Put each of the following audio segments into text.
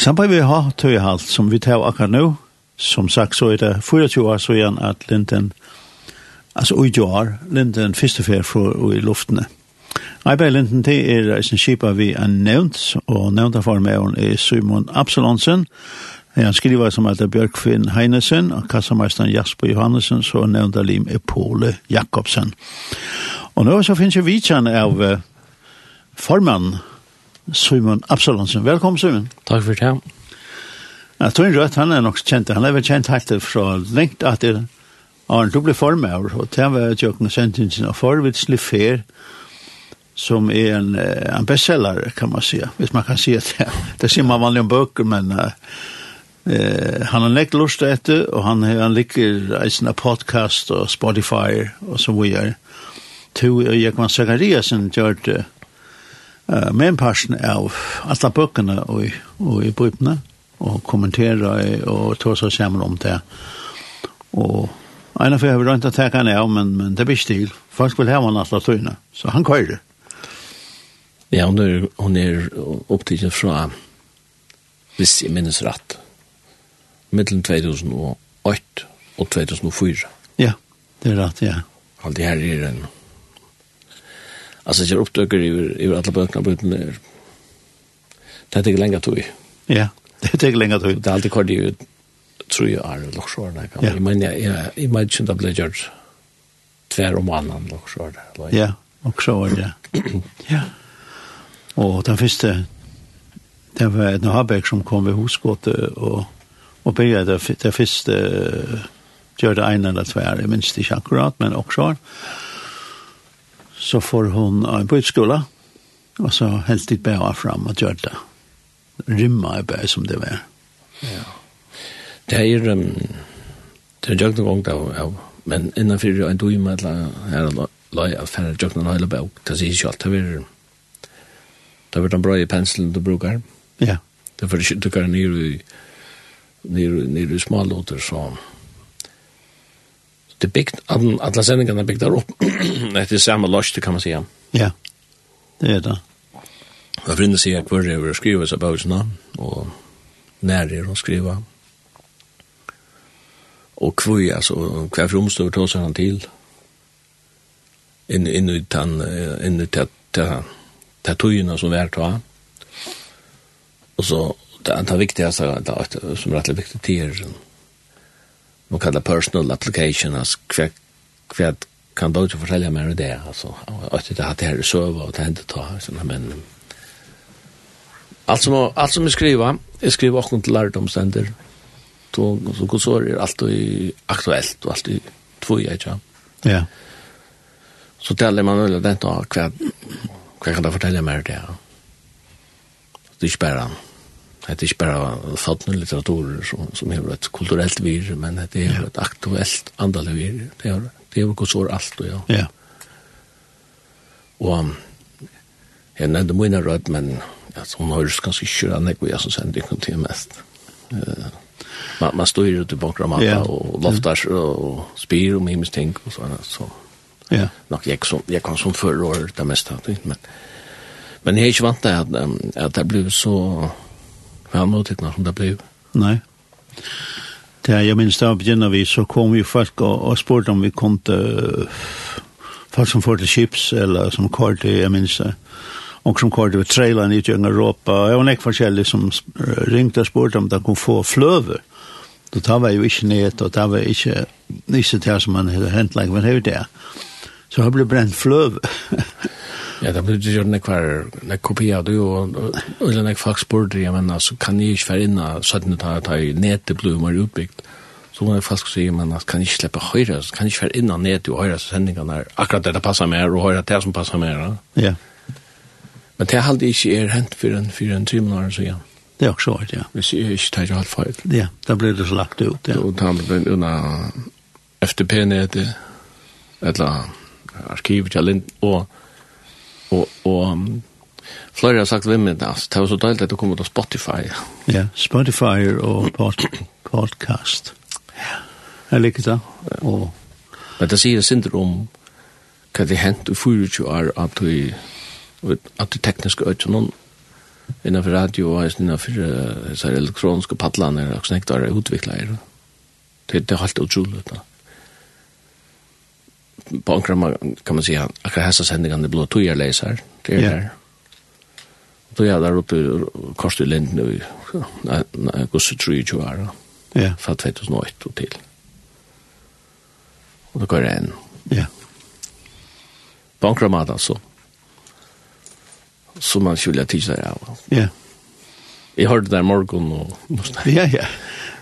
Samtidig vi har tøyhalt som vi tar akkurat nå, som sagt så er det 24 år så igjen at Linden, altså ujår, Linden første fer fra i luftene. Eiberg Linden det er en skipa vi er nevnt, og nevnt av formøren er Simon Absalonsen, Han skriver som heter Bjørkvinn Heinesen og kassameisteren Jasper Johannesen, så nevnte lim er Pole Jakobsen. Og nå så finnes jo vidtjen av formann Simon Absalonsen. Velkommen, Simon. Takk for det. Ja, tror Rødt, han er nok kjent. Han er vel kjent helt fra lengt at det er en doble form av, og det var at jeg kunne sendt inn sin forvitslig fer, som er en, en bestseller, kan man si. Hvis man kan si det, det sier man vanlig om bøker, men uh, han har lekt lust etter, og han, han liker i sina podcast og Spotify og så videre. To Jekman Zakariasen gjør det, uh, uh, med en person av alle bøkene og, og i bøkene, og kommentere og ta seg sammen om det. Og en av jeg vil ikke ta henne av, men, men det blir stil. Folk vil ha henne alle tøyene, så han køyre. Ja, hun er, hun er opptidig fra, hvis jeg minnes rett, mellom 2008 og 2004. Ja, det er rett, ja. Alt det her er en Alltså jag upptäcker ju i alla böckerna på mer. Det tar länge tid. Ja, det tar länge tid. Det är alltid kort det ju tror jag är locksor när jag kan. Men jag jag i mig inte blir jag tvär om annan locksor där. Ja, och så är. Ja. Och den första det var en Habeck som kom vid husgåte och och började det första gjorde en eller två, jag minns det inte akkurat, men också så får hon en bytskola, og så helt dit bæra fram og gjør det. Rymma er bæra som det var. Ja. Det er, um, det er jo ikke noen gang da, men innanfor en døy med her og løy av færre jo ikke noen hele bæra, det sier ikke alt, det er det er den bra i penselen du brukar. Ja. Det er for ikke du kan nere i nere, nere i smalåter, så det byggt, alla sändningarna byggda upp det är samma lust kan man säga. Ja, det är det. Jag vill inte säga att det är skriva så about böjserna, och när det är att skriva. Och kvui alltså, kvar fromstår tar sig han till. in in, utan, inne till att ta tøyina som vært va. Och så det er det viktigaste, det som er rettelig viktig, det nu kallar personal application, as kvæk kvæk kan då inte fortälja mer om det alltså. Att det hade här server och det hände ta såna men allt som allt som jag skriver jag skriver också till lärdomscenter då så går så är allt i aktuellt och allt i två jag ja. Ja. Så täller man väl den då kvad kan då kan mer om det det är spännande det er ikke bare sånne litteraturer som, som har et kulturelt vir, men det er et aktuelt andelig vir. Det er, det er jo godt sår alt, og ja. Ja. Og jeg nevnte mine rød, men ja, hun høres ganske ikke an, jeg som sender ikke til mest. Uh, man, man styr ute på kramata, ja. og loftar, og spyr om himmelsk ting, og sånn, så. Ja. Nok jeg, som, jeg kan som förra år det meste, men, men jeg er ikke vant til at, at det blir så var mottittna som det blev. Nei. Det jeg minns da begynner vi så kom vi folk og, og spurte om vi kom till folk som får til chips eller som kör til, jeg minns det. og som kör til trailern i Europa. Jag var nek forskjellig som ringte og spurte om de kunne få fløve. Da tar vi jo ikke ned da var vi ikke nisse till som man hade men det er jo det. Så har blivit bränt flöv. ja, det blir ju gjort nekvar, nek kopia du og eller nek fax bort det, men alltså kan ni inte för inna så att ni tar ta nätet blommar uppbyggt. Så man fast se men att kan inte släppa höra, så kan inte för inna nät och höra sändningarna akkurat det passar mer och höra det som passar mer. Ja. Men det har aldrig er hänt för en för en timme så ja. Det är också rätt, ja. Hvis jeg ikke tar alt feil. Ja, da blir det så lagt ut, ja. Og da blir det under FTP-nettet, eller arkivet til Lind, og, og, og flere har sagt vimmen, altså, det var så deilig at du kom ut av Spotify. Ja, Spotify og pod, podcast. Ja, jeg liker det. Og... Men det sier sindr om hva det hent i 24 år at du, at du tekniske øyne noen innenfor radio og innenfor uh, elektroniske paddlene og sånne utviklere. Det, det er helt utrolig. Ja på ankra kan man säga akkurat hästa sändningarna blå tojar läsar det är där. Då jag där uppe kostar lind nu nej går så tror ju vara ja. För 2008 och till. Och då går det en. Ja. På ankra mat alltså som man skulle titta av ja. Jag hörde där morgon och Ja, ja.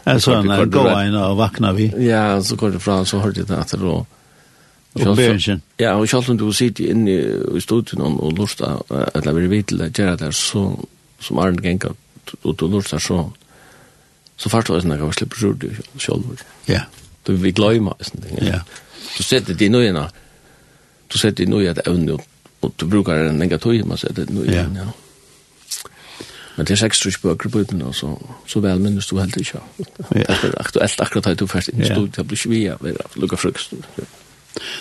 Alltså när går in och vakna vi. Ja, så går det fram så hörde jag att det då Oppenberingen. Ja, og selv om du sitter inne i studien og lurta, eller vil vite det, gjør det så, som Arne Genka, og du lurta så, så fart var det sånn at jeg slipper sjord i sjolvor. Ja. Du vil gløyma, sånn ting. Ja. Du setter det i nøyene, du setter det i nøyene til evne, og du brukar en lenge tøy, man setter det i nøyene, ja. Men det er seks trus bøker på uten, og så, så vel minnes du helt ikke. Ja. Det er aktuelt akkurat her du først inn i studiet, det blir ikke via, det er lukka frukst. Ja.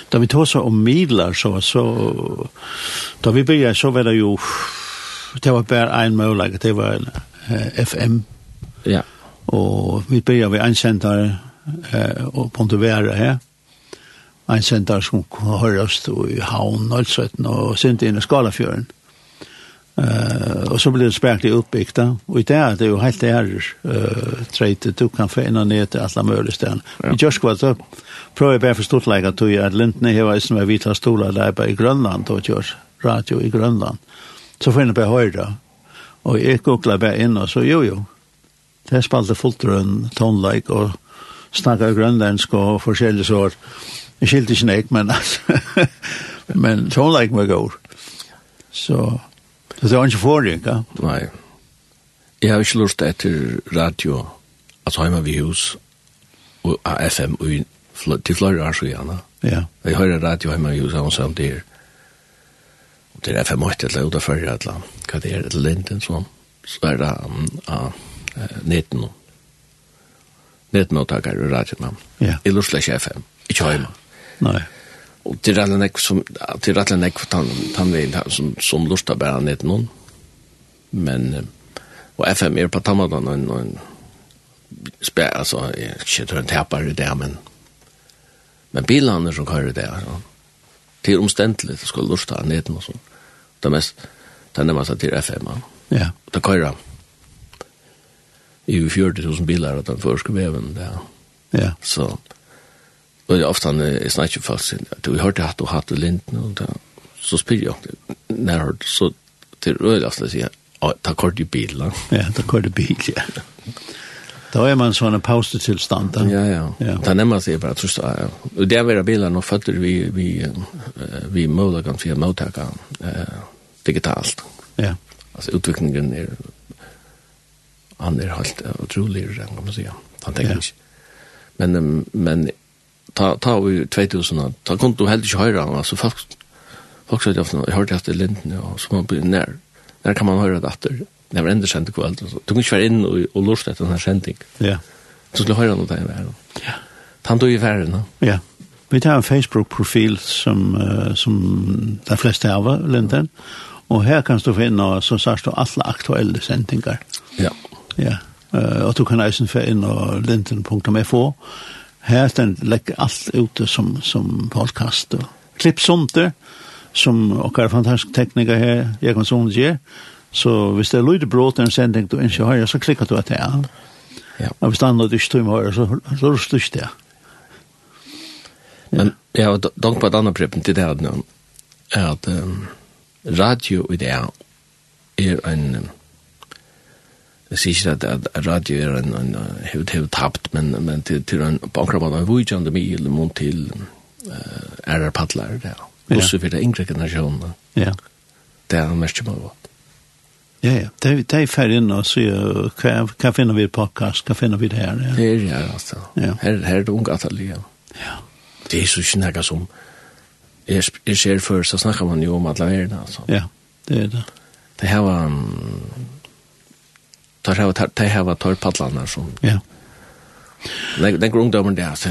Da vi tog så om midlar så, så da vi började så var det ju det var bara en möjlighet, det var en eh, FM. Ja. Og vi började vid en center eh, och Pontevedra här. En center som hördes i Havn, Nolsvetten og Sinti inn i Skalafjörden. Uh, og så blir det spærlig oppbygda. och i det är det ju helt ærer uh, treit, du kan få in och ner till alla möjliga ställen. Ja. I Gjørsk var så prøver jeg bare for stort leger tog jeg at her var som er vita stolar der på i Grønland og gjør radio i Grønland. Så får jeg bare høyre. Og jeg googla bare inn og så jo jo. Det spalte fullt rundt tonleik og snakka grønlandsk og forskjellige sår. Jeg skilte ikke nek, men altså. men tonleik var god. Så Det var ikke forrige, ja? Nei. Jeg har ikke lurt etter radio, altså hjemme ved hus, og FM, og til flere år så gjerne. Ja. Jeg hører radio hjemme ved hus, og sånn der. Og det er FM 8, eller utenfor, eller hva det er, eller Linden, sånn. Så er det um, uh, 19 nå. Neten nå takker radioen. Ja. Jeg lurt ikke FM, ikke hjemme. Nei og til alle nek som til alle nek tan tan vil som som lusta bæra ned noen men og FM er på tamadan og og spær altså jeg skjer rundt her bare det men men bilene som kører där så til omstendelig skal lusta ned noen så det mest det er så til FM ja. Det kører i 40.000 bilar at den første veven där. ja. Så Og det er ofte han er snakket fast, du har hørt du og hatt det lint, og da, så spyr jeg, når jeg så til øyla, så sier jeg, ta kort i bil, da. Ja, ta kort i bil, ja. Da er man sånn en pausetilstand, da. Ja, ja. ja. Da nemmer seg bare, tror jeg, ja. Og det er vera bilen, og føtter vi, vi, vi måler kan fire måttaka eh, digitalt. Ja. Altså, utviklingen er, han er helt utrolig, kan man si, han tenker ja. ikke. Men, men ta ta i 2000 ta kom du helt ikke høyre han altså folk folk sa det ofte jeg hørte det linden ja så man blir nær. Der kan man høre det etter det var enda kjent kveld du kunne ikke være inn og, og lort etter denne kjenting ja. Så skulle høre noe der ja. Han tog i færen ja. Vi tar en Facebook-profil som, uh, som de fleste av linden og her kan du finne så sagt du alle aktuelle sendinger ja. Ja. Uh, og du kan eisen få inn og linden.fo Her den legger alt ute som, som podcast. Og klipp sonter, som okkar fantastisk tekniker her, Jekon Sonnes gjør. Så hvis det er lyd brått en sending du ikke hører, så klikker du etter han. Ja. Og hvis det er noe du ikke tror med hører, så, så ruster du ikke det. Men jeg har dank på et annet prippen til det her, at um, radio i det er en Um, Jeg sier ikke at, at radio er en, en hevet hevet tapt, men, men til, til en bankrobat av vujtjande mi eller mån til uh, ærer padler, ja. Også for det yngre generasjonen. Ja. Det er mest som har Ja, ja. Det er, det ferdig inn og sier hva, hva finner vi i podcast, hva finner vi det her? Ja. Det er ja, altså. Ja. Her, her er det unge atelier. Ja. Det er så ikke noe som jeg, jeg ser før, så snakker man jo om alle verden, altså. Ja, det er det. Det her var... Um, tar hava tar hava tar pallarna som. Ja. Den den grunddomen där så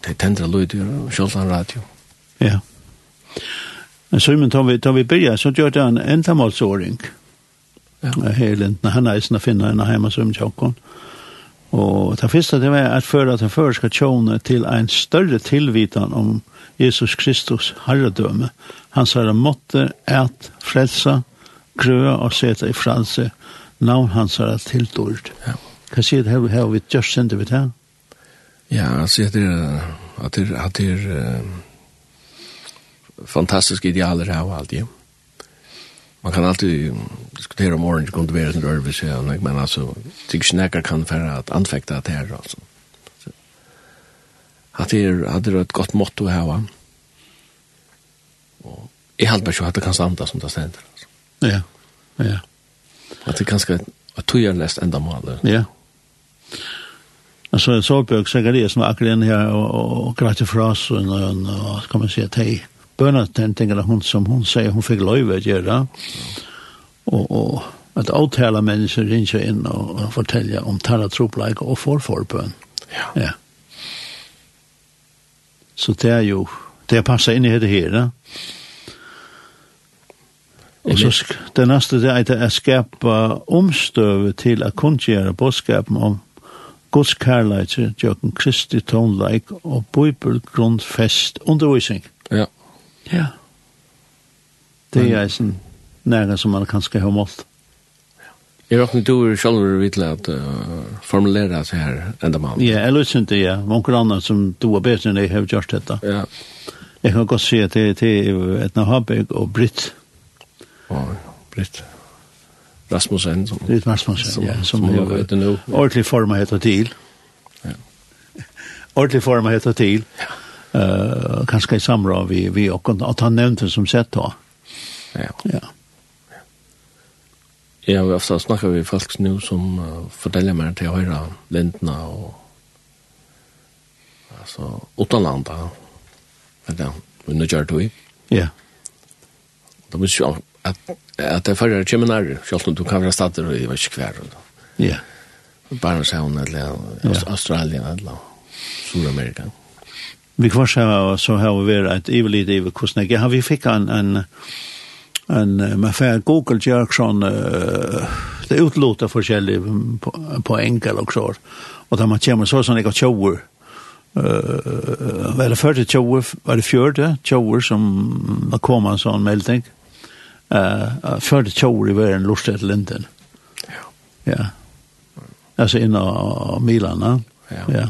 det tändra ljud och själva radio. Ja. Men så men tar vi tar vi börja så gör det en ändamålsordning. Ja. Helen han är snart finna en hemma som jag Og det første det var at føre den føreske tjone til en større tilvitan om Jesus Kristus herredømme. Han sa det måtte et frelsa, grøa og seta i frelse navn hans er tiltort. Ja. Hva sier det her vi just sendt vi til? Ja, han sier at det er, at det er, at det er fantastiske idealer her og alt, ja. Man kan alltid diskutera om orange kunde vara en rörelse, men alltså, tycker snäckar kan färra att anfäkta det här, alltså. Att det är, att det är ett gott motto här, va? Och jag hade bara så att det kan standa som det ständer, alltså. Ja, ja. At det kanskje att du har lest enda mål. Ja. Altså, Solbjørg Zacharias som akkurat inn her og, og, og gratis fra oss, og, og, og kan man si at hei, bønner den tingene hun som hun sier hun fikk løyve å gjøre, og, og at avtale mennesker ringer inn og, og forteller om taratropleik og forforbøn. Ja. ja. Så det er jo, det passer inn i det her, da. Ja. Og så det neste det er at jeg skaper omstøve til å kunngjøre bådskapen om Guds kærleitje, Jøkken Kristi tonleik og bibelgrundfest undervisning. Ja. Ja. Det er en nære som man kanskje har målt. Jeg råkne du er selv vitlig at uh, formulere seg her enda mann. Ja, jeg lytter ikke, ja. Mange andre som du er bedre enn jeg har gjort dette. Ja. Jeg kan godt si at det er et av og Britt og Britt Rasmussen. Som, Britt Rasmussen, som, ja. Som, som har vært nå. Ordentlig form heter til. Ja. Ordentlig form heter til. Ja. Uh, kanskje i samråd vi, vi og at han nevnte som sett da. Ja. Ja. Ja, vi ofte snakket vi folk nå som uh, forteller meg til høyre lintene og altså, utenlandet. Men det, men det gjør det jo. Ja. Da må ikke at, at det førre kommer nær, selv om du kan være stater og jeg vet ikke hver. Ja. Bare så hun eller Australien eller Sur-Amerika. Vi kvar så så har vi vært et ivelit i hvordan jeg har vi fikk en, en en med får Google Jackson uh, det utlåter forskjellig på, på enkel og så og da man kommer så sånn jeg har tjoer uh, var det første tjoer var det fjørte tjoer som kom en sånn melding uh, før det tjår i verden lustet Linden. Ja. Ja. Altså inn Milan, Milana. Ja. ja.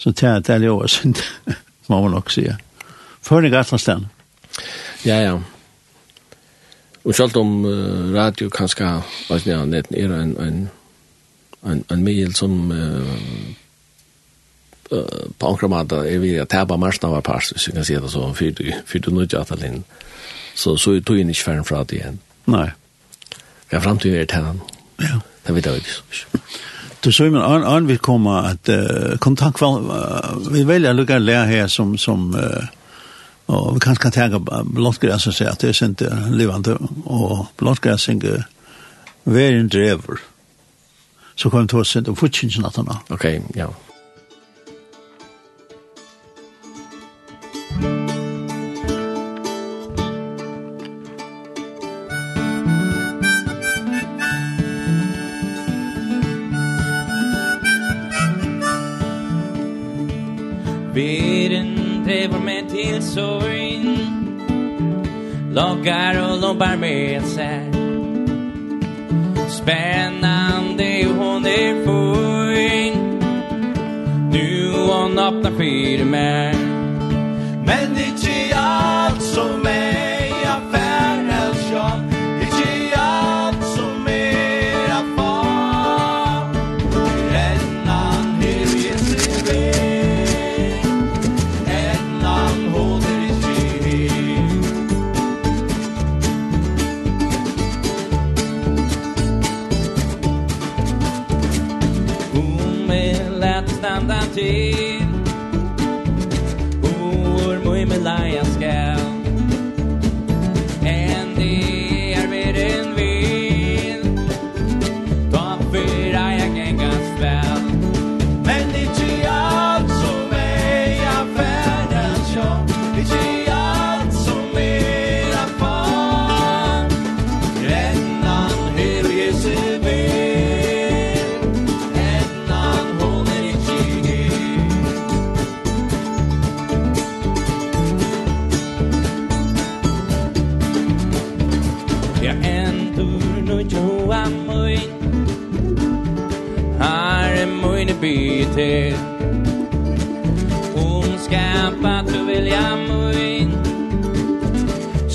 Så det er det jo synd, må man nok si. Før det gatt sted. Ja, ja. Og selv om uh, radio kanskje, hva ni det, nett er en, en, en, en mail som uh, på ankramata er vi at taba marsna var pars, hvis vi kan si det så, fyrt du nødja at alinn. Så så tog jag inte färden från det igen. Nej. Jag framtiden är till. Ja. Det vet jag inte. Du så men an an vi komma att uh, kontakt uh, vi väljer lucka lär här som som uh, och vi kanske kan ta blottgräs så säga att det är inte levande och blottgräs inte väl en driver. Så kommer det oss inte och att han. Okej, ja. Veren driver med til sorgen Loggar og lobbar med seg Spännande hon er fin Nu hon öppnar firmer Men inte allt som är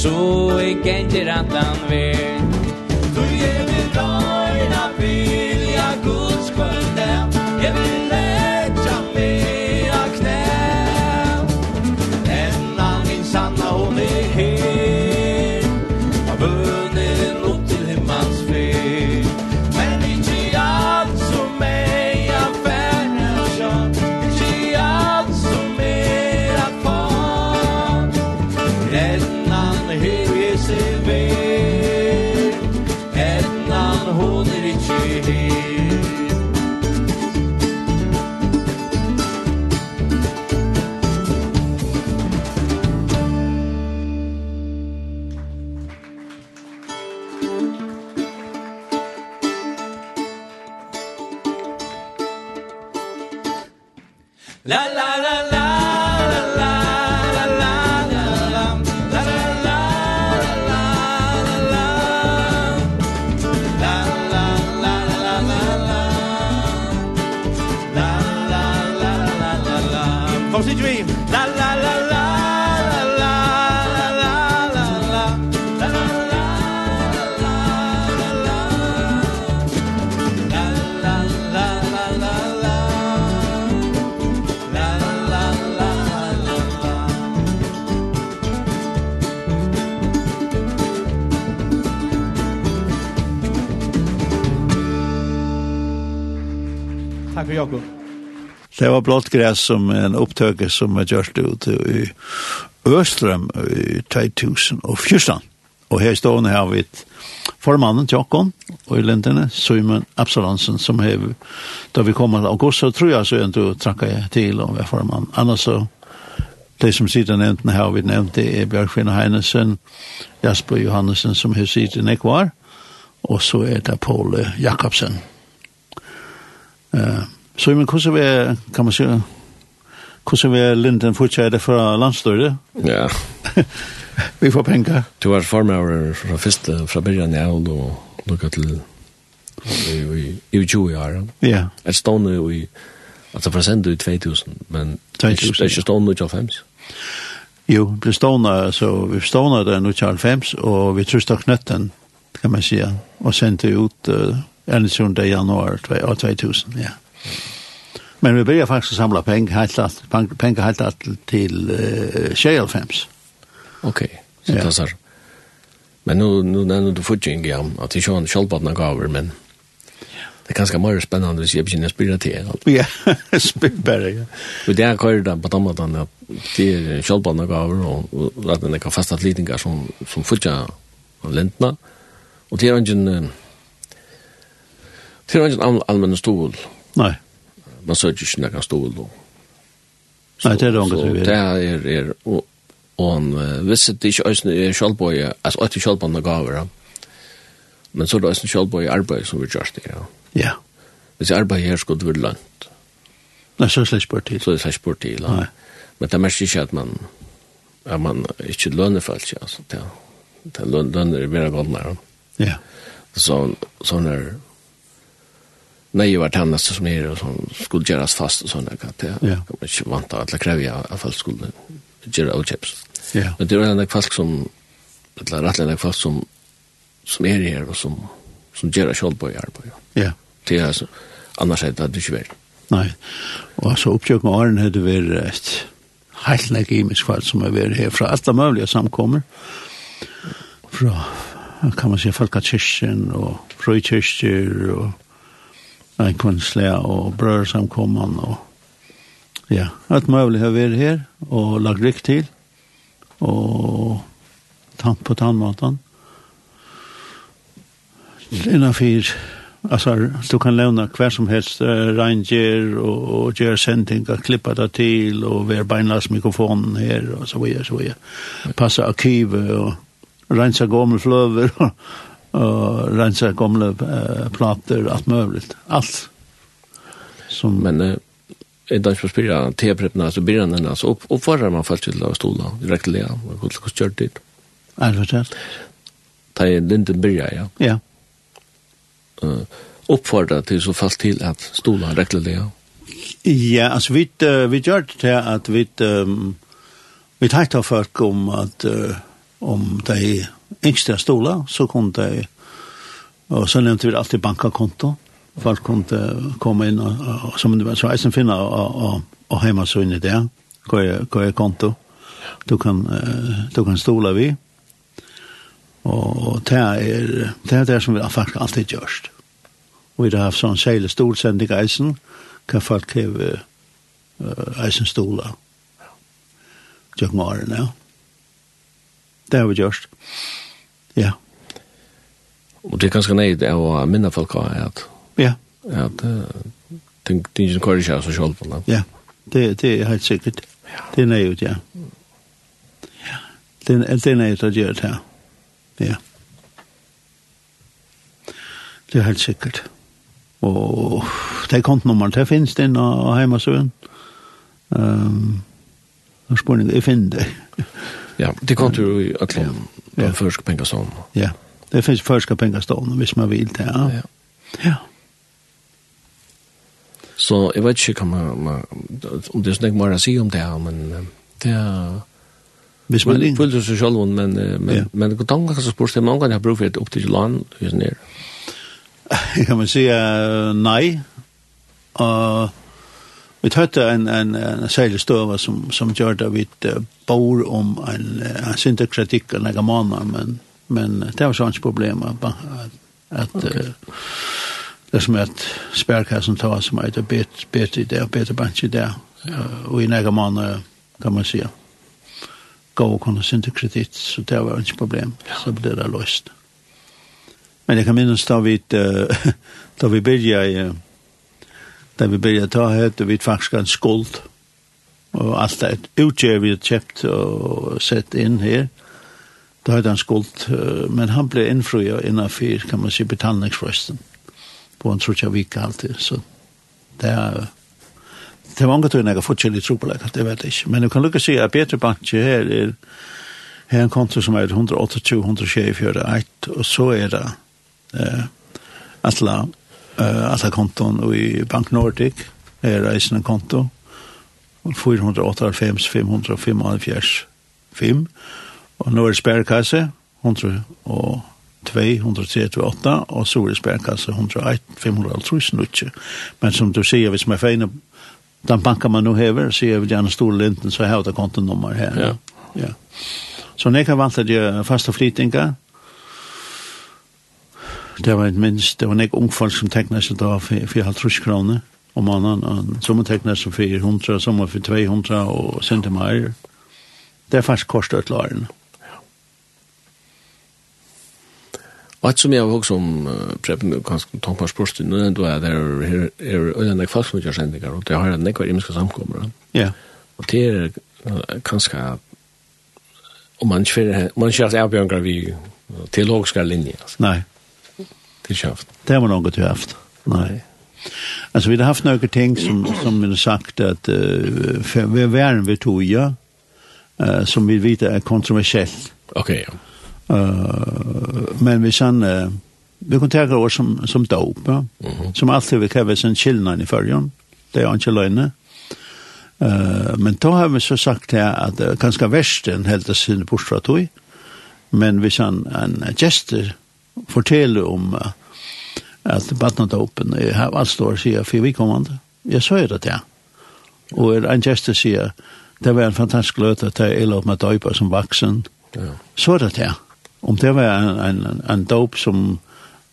Så jeg gengir ikke rette Takk for Jakob. Det var blått gräs som en upptöke som jag gjort ut i Öström i 2014. Og her stående her vi formannen til åkken, og i lindene, Simon Absalansen, som har, da vi kommer til august, så tror jeg så en du trakka jeg til å være formann. Annars så, de som sitter nevnt her, vi nevnte er Bjørkvinne Heinesen, Jasper Johannesen, som har sitter nekvar, og så er det Paul Jakobsen. Så men hvordan vi kan man si, hvordan vi Linden fortsatt fra landstøyre? Ja. Vi får penger. Du var formøver fra første, fra begynnelsen, ja, og nå lukket til i 20 år. Ja. Et stående i, altså fra sendt i 2000, men 2000 det er ikke stående i 95. Jo, vi stående, så vi stående der i 95, og vi trøste knøtten, kan man si, og sendte ut uh, 21. januar 2000, ja. Men vi började faktiskt samla pengar pengar helt allt till uh, Shellfems. Okej. Okay. Så ja. det är Men nu nu när du får ju inga att det kör en gaver men det är ganska mer spännande att se på sina spela till. Ja, spelbara. Och där kör det på tomma den till sköldbadna gaver och att den kan fasta litningar som som futja lentna. Och det är ingen Det er ikke en allmenn stol. Nei. Man søker ikke noen stol. Og, Nei, det er det ångre. Det er, er og, og hvis det ikke øyne er kjølbøy, altså øyne det er kjølbøye gaver, men så er det også kjølbøye arbeid som vi gjør det, ja. Ja. Hvis arbeid her skulle det være lønt. Nei, så er det slags bort til. Så er det slags bort til, ja. Men det er mest ikke at man, at man ikke lønner for alt, altså. Det, det lønner er mer av Ja. Så, sånn er nej var vart som är och som skulle göras fast och sådana kan det. Ja. man inte vanta att kräva att folk skulle göra och chips. Ja. Men det är en folk som eller rättligen en folk som som är här och som som gör självbojar på. Ja. Det är alltså annars är det inte väl. Nej. Och så uppsöker åren hade vi ett helt legimiskt fall som är här från alla möjliga samkommer. Från kan man säga folkkirken och frökyrkor och en og och brödsamkomman og ja, alt mulig har vært här och lagt rikt till och tant på tandmatan. Lena fyr, alltså du kan lämna kvar som helst uh, ranger och, och göra sändningar, klippa det till och vi har mikrofonen här och så vidare, så vidare. Passa arkivet och rensa gamla flöver och och rensa gamla uh, plater, allt möjligt. Allt. Som... Men eh, är det för spira teprepna så blir den alltså upp upp förra man fallt till att stola direkt lä och hur ska kört dit. Är det fortalt? Ta i linden börja ja. Ja. Eh uh, uppfordra till så fast till att stola direkt lä. Ja, altså vi uh, vi gjør det til at vi um, vi tackar folk om at, uh, om det yngste stola, så kunne de, og så nevnte vi alltid bankakonto, folk kunne komme inn, og, og, som du vet, så eisen finner, og, og, og hjemme så inn i det, hva er, hva er konto, du kan, du kan stola vi, og det er, det er det som vi faktisk alltid gjørst. Og vi har haft sånn seile stolsendig eisen, hva folk hever eisen stola, tjøkken årene, ja. Det har vi gjort. Ja. Og det er ganske nøyd av å minne folk av at Ja. At det er ikke kvar ikke av seg selv på det. Ja, det, det er helt sikkert. Det er nøyd, ja. Ja. Det, det er nøyd å gjøre det her. Ja. Det er helt sikkert. Og det er kontnummer, det finnes det inne av hjemmesøen. Um, spørning, jeg finner det. Ja, det kom ju i att de ja. første pengar. Ja. Det finnes første pengar sån om man vil det. Ja. Ja. ja. Så jeg vet ikke om man man, om det er sånn snack mer att si om det här men det er... Hvis man ikke følte seg selv, men, men, ja. men hvordan kan jeg spørre om noen har brukt for et opp til land? Jeg kan man si nei, og Vi hade en en en särskild stöva som som gjorde vi ett bor om en en synte syntekritik eller några månader men men det var sånt problem att att okay. uh, det som att spärrkassen tar som är det bet bet i där bet bank i där och i några månader kan man säga gå och kunna syntekritik så det var inte problem så blev det löst. Men jeg kan minnes da vi uh, da vi började Da vi började ta hette vi faktisk en skuld. Og alt det utgjør vi kjøpt og sett inn her. Da hadde han skuld, men han ble innfrøya innanfyr, kan man si, betalningsfrøsten. På en trutja vika alltid, så det er det er mange angetøyne jeg har fått kjellig tro på det det vet jeg ikke. Men du kan lukke si at Peter bankje her er her en konto som er 128, 124, 1, og så er det eh, atla uh, alla konton och i Bank Nordic är reisen konto 485 545 5 och nu är det spärrkasse 100 och 238 och så är det spärrkasse 101 550 nutje. Men som du säger, hvis man feina den banken man nu hever, så är det gärna stor linten så har det kontonummer här. Ja. ja. Så när kan vant att göra fasta flytingar det var et minst, det var nek ungfolk som tekna seg da for halvtrus kroner om mannen, som tekna seg for 100, som var for 200 og sendte meg. Det er faktisk kostet et laren. Og et som jeg har også om uh, Preben, kanskje Tom på spørsmål, nå er det at her, er øyne nek folk som gjør sendinger, og det har en nek var imenske samkommer. Ja. Og det er kanskje, om man ikke man kjører avbjørnger vi teologiske linjer. Nei. Det har haft. Det har man något haft. Nej. Alltså vi har haft några ting som som vi har sagt att uh, vi är en vi tog ja uh, som vi vet är kontroversiellt. Okej. Okay, ja. Uh, men vi sen uh, vi kan ta år som som dop, ja? mm -hmm. som alltid vi kräver sen skillnad i förjon. Det är inte löjne. Uh, men då har vi så sagt här att uh, ganska värsten helt sin portratoj. Men vi sen en gester fortelle om at badnadåpen er sig för sier for vidkommende. Jeg sier det til. Og en geste sier, det var en fantastisk løte til jeg lov med døyper som vaksen. Ja. Så er det til. Om det var en, en, en dop som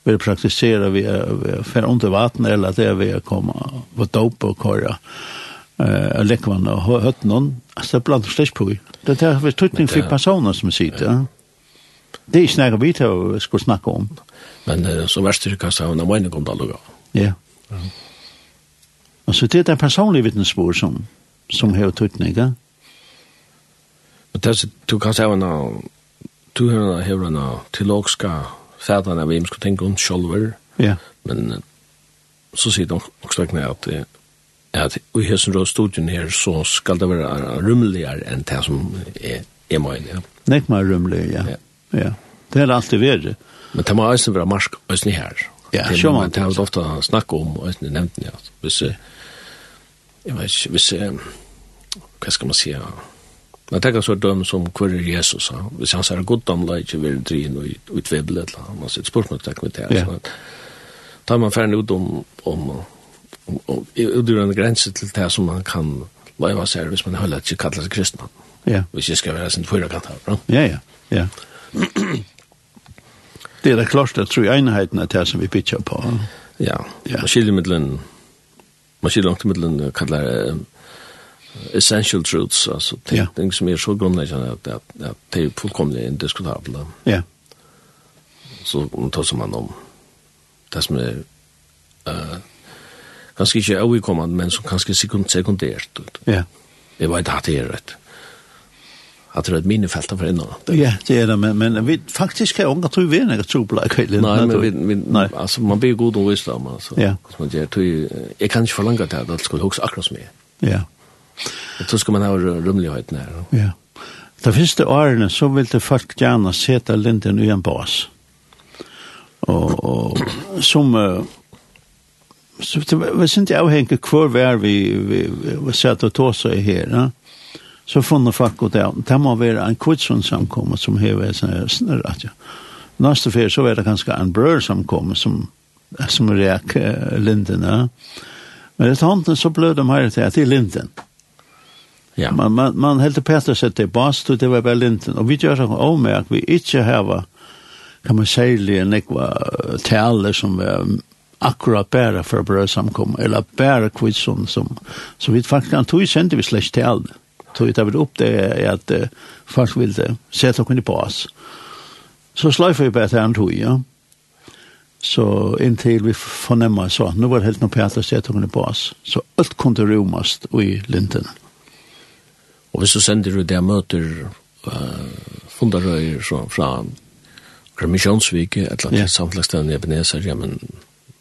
vil praktisere ved, ved for under vatten, eller det vi komme på dop og kåre eh lekvan og høtten hon så blant slæsk på. Det er vi tutning for personer som sitter. Ja. Det er ikke nægge vi til å skulle snakke om. Men uh, så verst du kan ha en mening om det alle. Ja. Altså, det er det personlige vittnesbord som, som har tøytning, ikke? Men det er, du kan se en du har en teologiska fædren av hvem skal tenke om sjolver. Ja. Men så sier de også vekkene at at i hessen råd studien her så skal det være rummeligere enn det som er, er mine. Ja. Nek mer rummeligere, ja. ja. Ja, det er alltid vært. Men det må også være marsk også her. Ja, sjå man. Det har vi ofte snakket om, og jeg nevnte det, Ja. hvis, jeg vet ikke, hvis, hva skal man si, Men jeg tenker så døm som hver er Jesus, hvis han sier god damla ikke vil drin og utvebel et eller annet, så er det spørsmålstegn med det. Så tar man ferdig ut om, om, om, om utgjør en grense til det som man kan laiva seg hvis man holder ikke kallet kristna. Ja. Hvis jeg skal være sin fyra kant her, Ja, ja, ja det er det klart at tro enheten er det som vi pitcher på. Ja, ja. man skiljer mittelen, man skiljer langt mittelen, kallar essential truths, altså ting, ja. ting som er så grunnleggende at, at, at det er fullkomlig indiskutable. Ja. Så um, tar som man om det som er uh, ganske ikke avikommende, men som ganske sekundert. Ja. Jeg vet at det er rett at det er et minifält för innan. Ja, det er det men men vi faktiskt kan unga tror vi är några trubbla kväll. Nei, men vi, vi Nei. alltså man blir god och visst om alltså. Ja. Så gjør, tror jag kan inte förlänga det att skulle också akkurat jeg. Ja. Och så skal man ha rumligheten her. Ja. Det första åren så vill det folk gärna sätta linden i en bas. Och, og som så det var inte avhängigt kvar var vi vi, vi, vi satt och tog sig här. Ja? så funne folk ut av. Det må være en kvitsund samkommet som hever sånne snurr at ja. Næste fyr så var det kanskje en brør samkommet som, som rek uh, linden. Ja. Men etter hånden så ble de her til, til linden. Ja. Man, man, man helt Peter sett det bast, og det var bare linden. Og vi gjør det om at vi ikke har kan man særlig ekva tale som var akkurat bare for brødsamkommet, eller bare kvitsund som, så vi faktisk, kan tog sendte vi slags tale tog ut av upp det är att uh, folk vill ville sette henne på oss. Så sløyfer vi bara till han tog, ja. Så inntil vi fornemmer så, nu var det helt noe pært å sette henne på oss. Så alt kunne romast i linten. Og hvis du sender ut det møter uh, fundarøyer så, fra Kramisjonsvike, et eller annet yeah. samtlagsstevn i Ebenezer, ja, men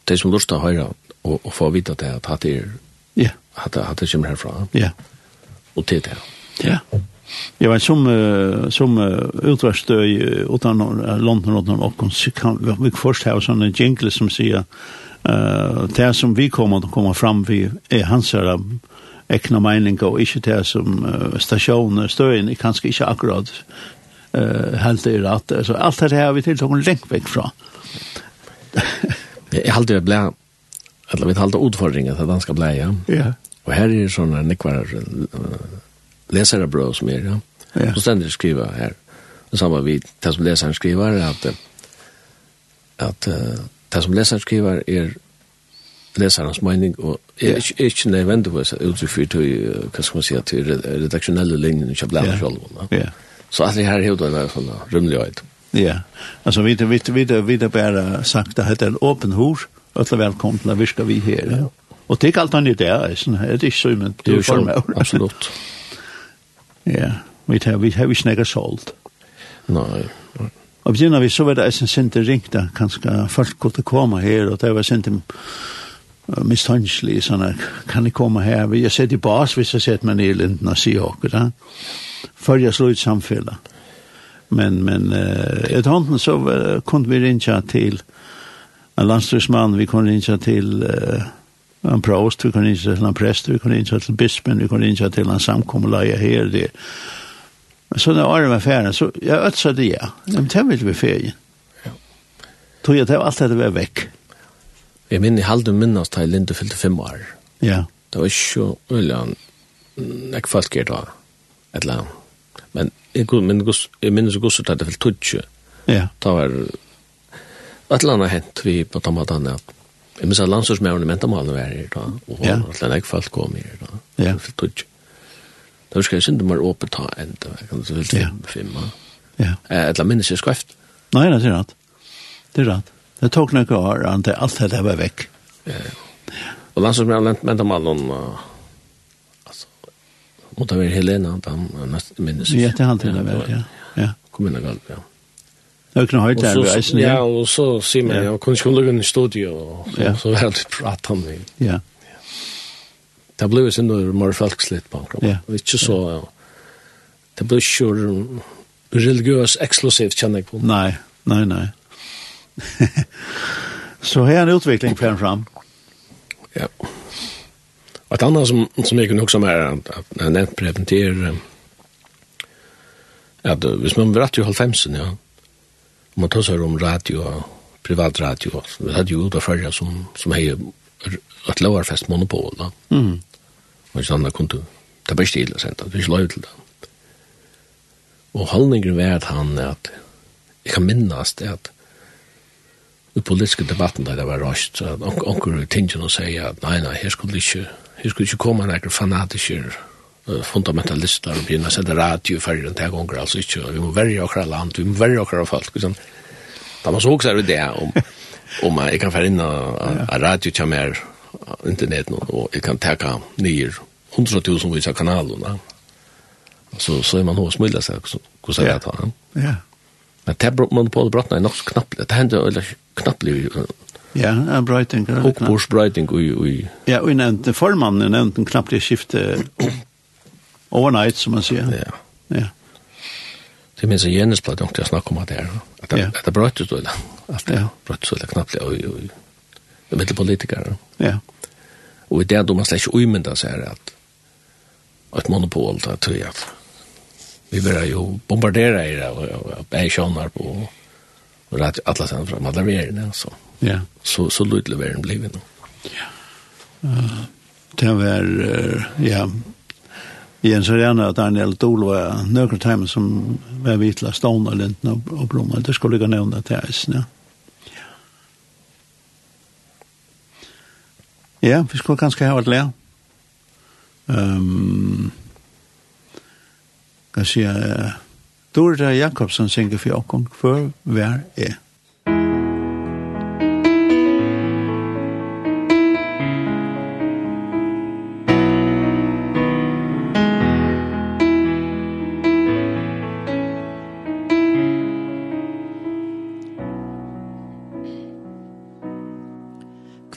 det som lurt å høre og, og få vite at det, at det er, ja. at det, at det kommer herfra. Ja. Yeah og til det. Ja. Jeg vet som, som utverste i utan London og Norrkon, så kan vi først ha sånne jingle som sier uh, det som vi kommer til å komme fram vi er hans her ekna meninger og ikke det som uh, stasjoner, støyen, er kanskje ikke akkurat uh, helt i rett. Så alt det her vi tiltok en lengt vekk fra. Jeg halte det ble, eller vi halte utfordringen til danska bleia. Ja. Yeah Og her er sånne nekvar leserebrød som er, ja. ja. Så stender skriva her. Det samme vi, det som leseren skriver, er at, at uh, det som leseren skriver er leserens mening, og er ikke, er ikke nødvendigvis utrykk til, hva skal man si, til redaksjonelle linjen ikke blant ja. selv. Ja. ja. Så alt det her er jo en sånn rymlig øyne. Ja, altså vi har bare sagt at det er en åpen hår, og alle velkomne, vi skal vi her. Ja. Og det er alt han i det, er det ikke så, men det er jo sånn, Absolutt. Ja, vi tar, vi har vi snäggar sålt. Nei. Och sen när vi så var det en sent ringt där kanske folk kunde komma här och det var sent misstänklig såna kan ni komma här vi har sett i bas vi så sett man i linden och se och där slår ut samfälla men men eh, ett hånden så uh, kunde vi ringa till en landströmsman vi kunde ringa till Uh, en prost, vi kunne innsette til en prest, vi kunne innsette til bispen, vi kunne innsette til en samkommeleie her, det. Men så når året var ferdig, så jeg øtsa det, ja. Men det ville vi ferdig. Tog jeg til alt det var vekk. Jeg minner, jeg halde minnes til Linde fylte fem år. Ja. Det var ikke så øyelig, jeg folk er da, et eller annet. Men jeg men, jeg minnes ikke at det fylte tutsi. Ja. Det var, et eller annet hent vi på tomatene, at Jeg minns at landstorsmæren i mentamalen var her da, og ja. at den ikke falt kom her da. Ja. Det tog. Da husker jeg synd om å åpne ta en, da kan du til fem, Ja. Et eller minnes jeg skreft. Nei, det er rett. Det er rett. Det tok noen år, at alt dette var vekk. Ja, ja. Og landstorsmæren i mentamalen, altså, måtte være Helena, da minnes jeg. Ja, det er alltid det var, ja. Ja. Kom inn og galt, ja. Jag Nøkken har det vi eisen, ja. Ja, og så sier man, ja, kunne ikke lukke i studio, og så, ja. så var det prat om det. Ja. Det ble jo sin noe mer folkslitt på akkurat. Ja. Og ikke så, ja. Det ble ikke religiøs eksklusivt, kjenner jeg på. Nej, nej, nej. så här är en utveckling på fram. Ja. Og et annet som, som jeg kunne huske om er, at jeg nevnte breven til, at hvis man var rett i halvfemsen, ja, man tar seg om radio, privat radio, vi hadde jo ut av förra som, som hei et lovarfest monopol. Da. Mm. Og Och sådana kunde ta bäst till sen, det ikke lov til det. Og holdningen var at han, at jeg kan minnes det at i politiske debatten där det var raskt, så at att onkur tingen å si at, nei, nei, her skulle ikke, her skulle inte komma några fanatiker fundamentalister og begynne å sende radio i fergen til gonger, altså ikke, vi må verge akkurat land, vi må verge akkurat folk, liksom. Da man så også er det om, om jeg kan fære inn av radio til mer internet nå, og jeg kan teka nye 100.000 vis av kanalene, Så, så er man hos mulig seg, hvordan jeg tar han. Ja. Men det er man på det brattene er nok så knapplig, det hender eller knapplig. Ja, en brøyting. Hokkbordsbrøyting. Ja, og jeg nevnte formannen, nevnte en knapt knapplig skifte Overnight, som man sier. Ja. Ja. Det minns jeg Jens platt, jeg snakket om at det er. At det er brøtt ut, eller? At det er brøtt ut, eller knappt, og, og, og, politikere. Ja. Og i det då man släcker uimynda så är det att ett monopol där tror jag. Vi börjar ju bombardera i det och bärsjonar på och rätt alla sen fram alla värden så. Ja. Så så lutlevären blev det. Ja. Eh det var ja, Jens Arena og Daniel Dole var några timer som var vitla stående linten og, og blommor. Det skulle jeg nevne til eisen, ja. Ja, vi skulle kanskje ha ett lär. Um, kan jeg si, uh, Dorda Jakobsen synger för Jakon, för vär är.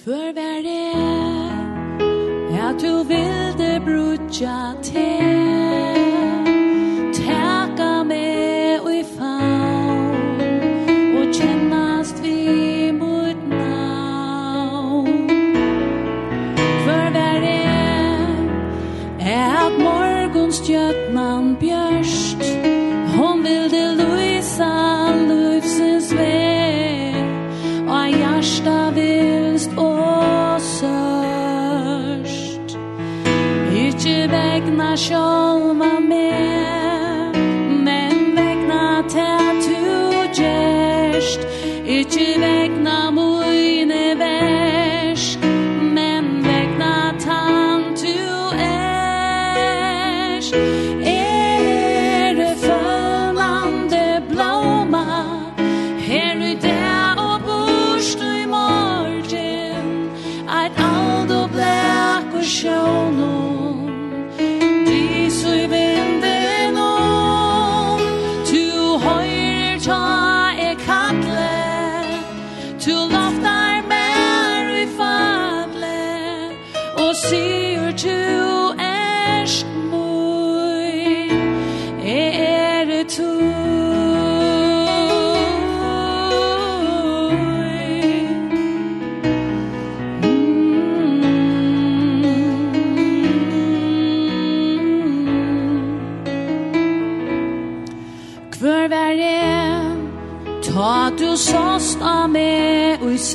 För vær det Att du vill det brutja till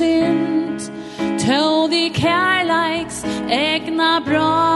sint Tøv de kærleiks egna bra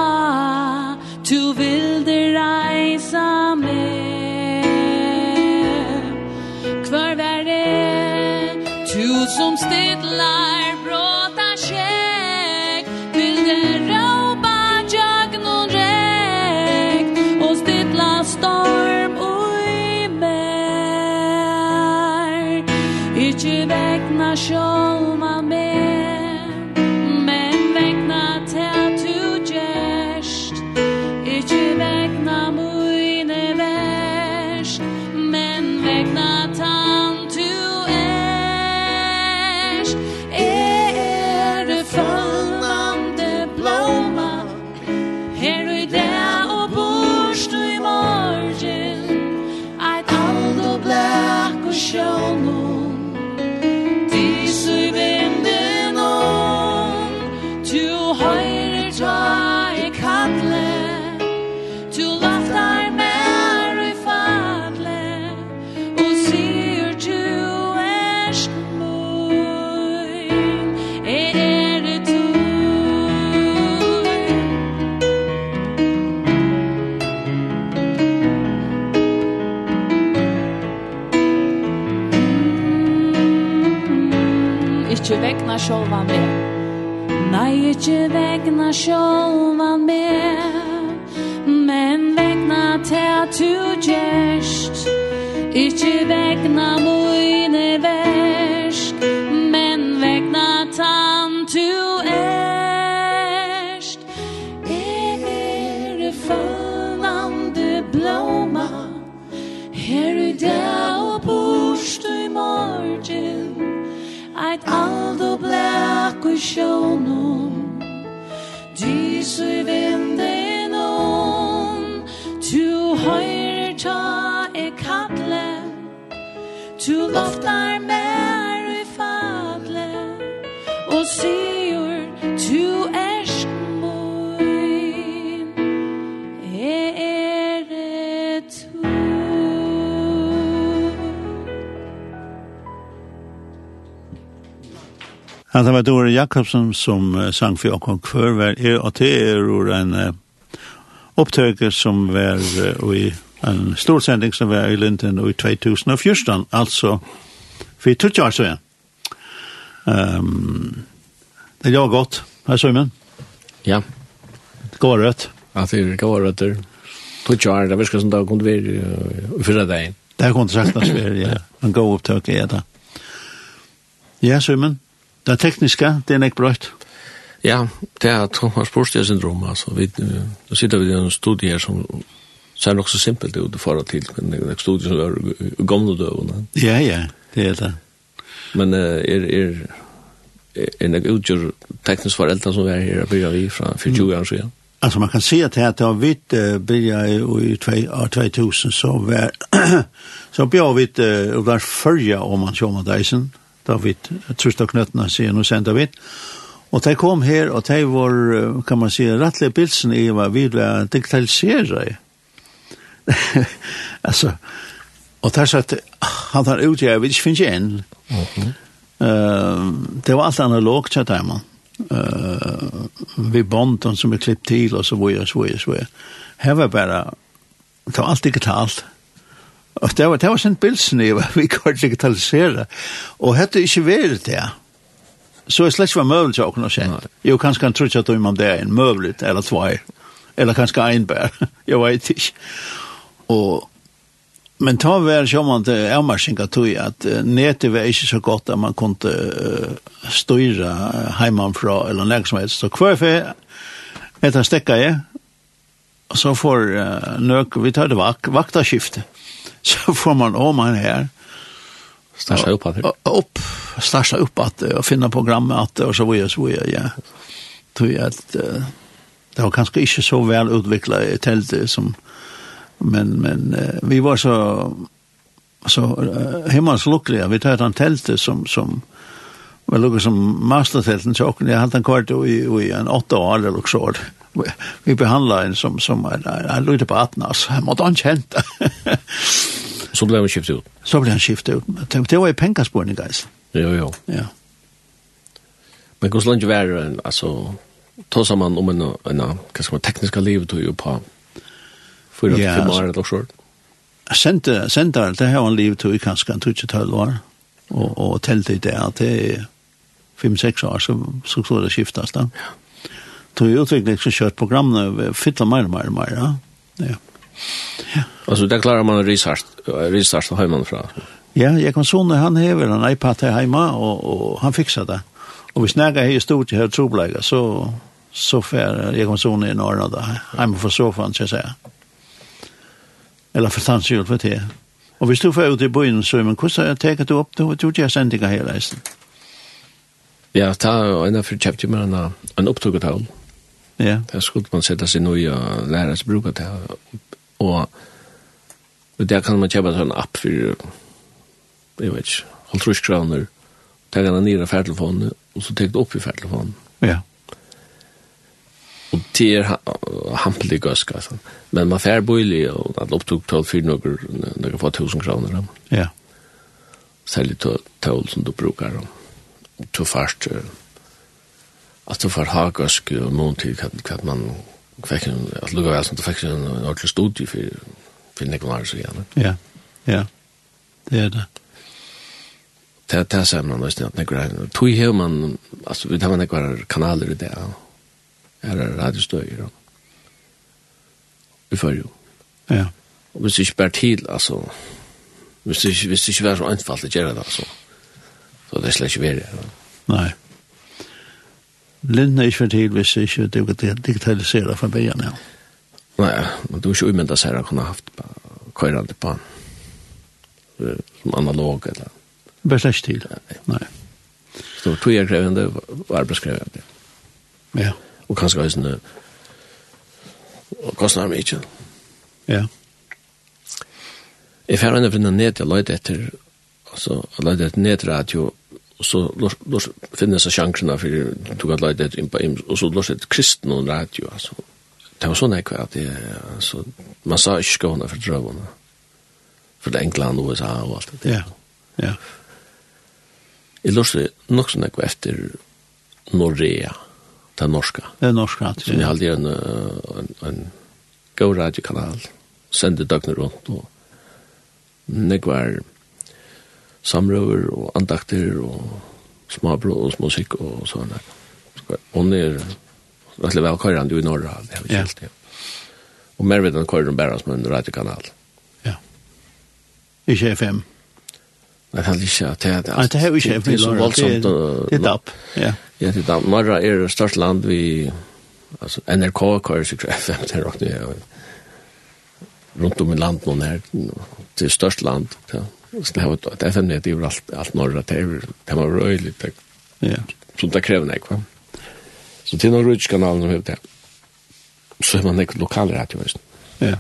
sjálva meg. Nei, ikkje vegna sjálva meg Men vegna til at du gjerst Ikkje vegna mui sjónum Dísu vindinum Tu høyrir ta e kalle Tu loftar meg Ja, det var Dore Jakobsen som sang for Jakob Kvørver, og det er jo en opptøker som var i en stor sending som var i Linden i 2014, altså for 20 år siden. Um, det var godt, her Søymen. Ja. Går rødt. Ja, det går rødt. 20 år, det virker som det kunne være i fyrre dagen. Det kunne sagt, det var ja. en god opptøk er det. Ja, Søymen. Det tekniska, det är näck bröjt. Ja, det er Thomas Borstia syndrom. altså. vi, nu sitter vi i en studie her som ser nog så simpelt ut att det er en studie som är gamle døvene. Ja, ja, det är det. Men uh, er, er, er nek utgjør teknisk foreldre som er her, bygger börjar vi från för år sedan. Alltså man kan se att här tar vi uh, börja i 2000 så var så bjöd vi uh, var förra om man kör med Dyson. David trøsta knøttene, sier nå sender David. Og de kom her, og de var, kan man si, rettelig bilsen i hva vi ville digitalisere alltså altså, og de sa at han har utgjør, jeg vil ikke finne igjen. Mm -hmm. uh, det var alt analogt, sa de man. Uh, vi bonden som er klippt til, og så var jeg, så var jeg, så var jeg. Her var bare, det var alt digitalt. Og det var, det var sent bilsen i, vi kan digitalisere. Og hette ikke vært det, så er slett ikke var møvelig til åkne sent. Jo, kanskje han tror ikke at om det er en møvelig, eller tvær, eller kanskje en bær, jeg vet ikke. Og, men ta vær som man det är marsinga tog at netet var ikke så godt at man kunne uh, styra hemifrån eller nek som helst. Så hver fyr, etter stekka jeg, och så får uh, nøk, vi tar det vak, vaktaskiftet. så får man om han här. Starsa upp att upp, starta upp att och finna programmet att och så vidare så vidare, ja. Tror jag att det var kanske inte så väl utvecklat i tältet som men men vi var så så hemma så lyckliga vi tar han tältet som som var lukket som mastertelten så och jag hade en kvart i, i en åtta år eller så vi behandlar en som, som en, en lite på atten, altså, han måtte han kjent. Så blev han skiftet ut? Så blev han skiftet ut. Det var jo pengaspårning, guys. Jo, jo. Ja. Men hvordan länge var det, altså, ta man om en, en, en man, tekniska liv tog ju på 4-5 yeah, år eller så? sent senter, det har en liv tog kanskje en 12 år, og, og telte i det at det er 5-6 år, så, så skulle det skiftes da. Ja tog ju utveckling så kört nu. fylla mer mer mer. Ja. Ja. Alltså där klarar man restart restart så hemma från. Ja, jag kan såna han häver en iPad här hemma och, och han fixar det. Och vi snackar här stort här trobläga så så för jag kan såna i norra där. Hemma för soffan så säga. Eller för tantsjul för det. Och vi stod för ute i byn så men kusta jag tar det upp då tog jag sändiga hela resan. Ja, ta en för chapter man en en upptog tal. Ja. Det skulle man sätta sig nu och lära sig bruka det. Och och där kan man köpa en app för jag vet inte, halvtrus kronor. Ta den ner i färdtelefonen och så tar det upp i färdtelefonen. Ja. Och det är hampelig göska. Men man fär bojlig och att upptog tål för några, några få tusen kronor. Ja. Särskilt tål som du brukar. Och tog fast at du får ha gøsk og noen tid hva man fikk en, at lukka vel som du fikk en ordentlig studie for, for Nikolaj så gjerne. Ja, ja, det er det. Det det som man nøysten at nekker her. Tog hev man, altså vi tar man nekker kanaler i det, her det radiostøyer og vi får jo. Ja. Og hvis det ikke bare til, altså, hvis det ikke, hvis det ikke var så anfallet gjør det, altså, så det er slett ikke verre. Nei. Linden er ikke for til hvis ikke det digitaliserer fra byen, ja. Nei, men du er ikke umynda seg han kunne haft køyrande på han. Som analog, eller... Bare slags til, nei. Så tog jeg krevende og arbeidskrevende. Ja. Og kanskje også en Og kostnad meg ikke. Ja. Jeg færre enn for ned, jeg løyde etter... Altså, jeg løyde etter nedradio og så lors finnes jeg sjankrene for du kan at leide inn på im, og så lors et kristen og radio, altså. Det var sånn ekve at det, altså, man sa ikke skåne for drøvene, for det England og USA og alt det. Ja, ja. Jeg lors det nok sånn ekve efter Norea, det norska. Det er norska, ja. Så jeg hadde en, en, en god radiokanal, sendte døgnet rundt, og nekvar, var samrøver og andakter og småbrød og musikk og sånn. Hun er veldig velkørende i Norra, det har vi kjelt, ja. Og mer vet han kører hun bare som en radiokanal. Ja. Ikke FM? Nei, det er ikke. Det er, Nei, det er ikke FM. Det er så voldsomt. Det er DAP, ja. Ja, det er DAP. Norra er det største land vi... Altså, NRK kører sikkert FM, til er nok. Rundt om i landet nå her. Det er størst land, ja. Så det var ett FM-nät över alt, alt norra, det var röjligt. Ja. Så det krever nek, va? Så til noen rutskanal som heter det. Så er man nek lokaler här till väst. Ja.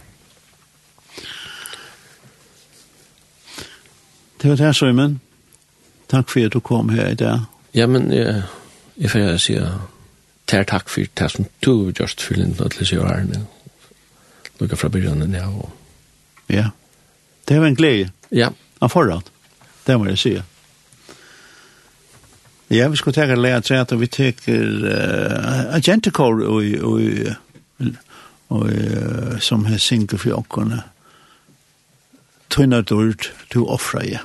Det var det Søymen. Takk for at du kom her i dag. Ja, men jeg, jeg får si tær takk for det som du just for den nødvendig sier her. Lukka fra begynnelsen, ja. Og... Ja, det var en glede. Ja. Han forrat. Det må jeg si. Ja, vi skulle tenke lære til at vi teker uh, agentikor og, og, og, uh, som her synker for åkerne. Tøyna dyrt, du offra, ja.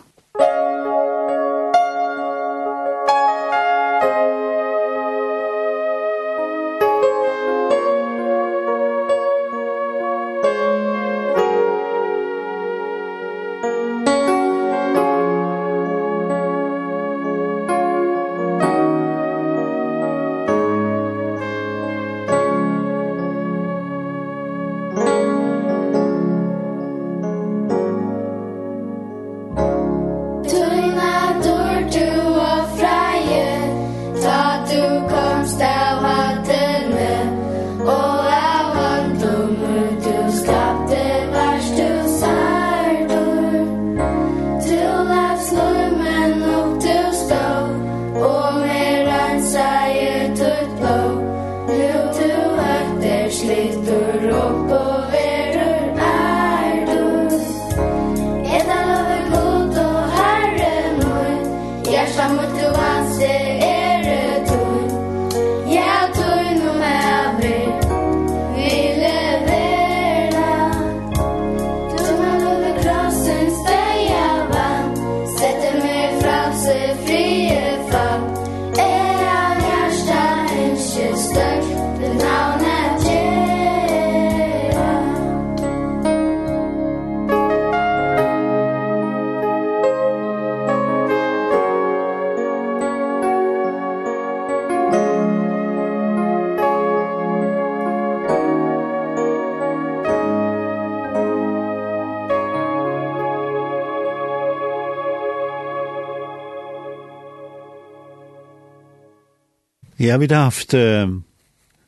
Ja, vi har haft uh,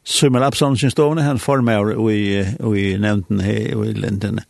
Summer Absalonsen stående, han formar i, i nevnten her i Lindene.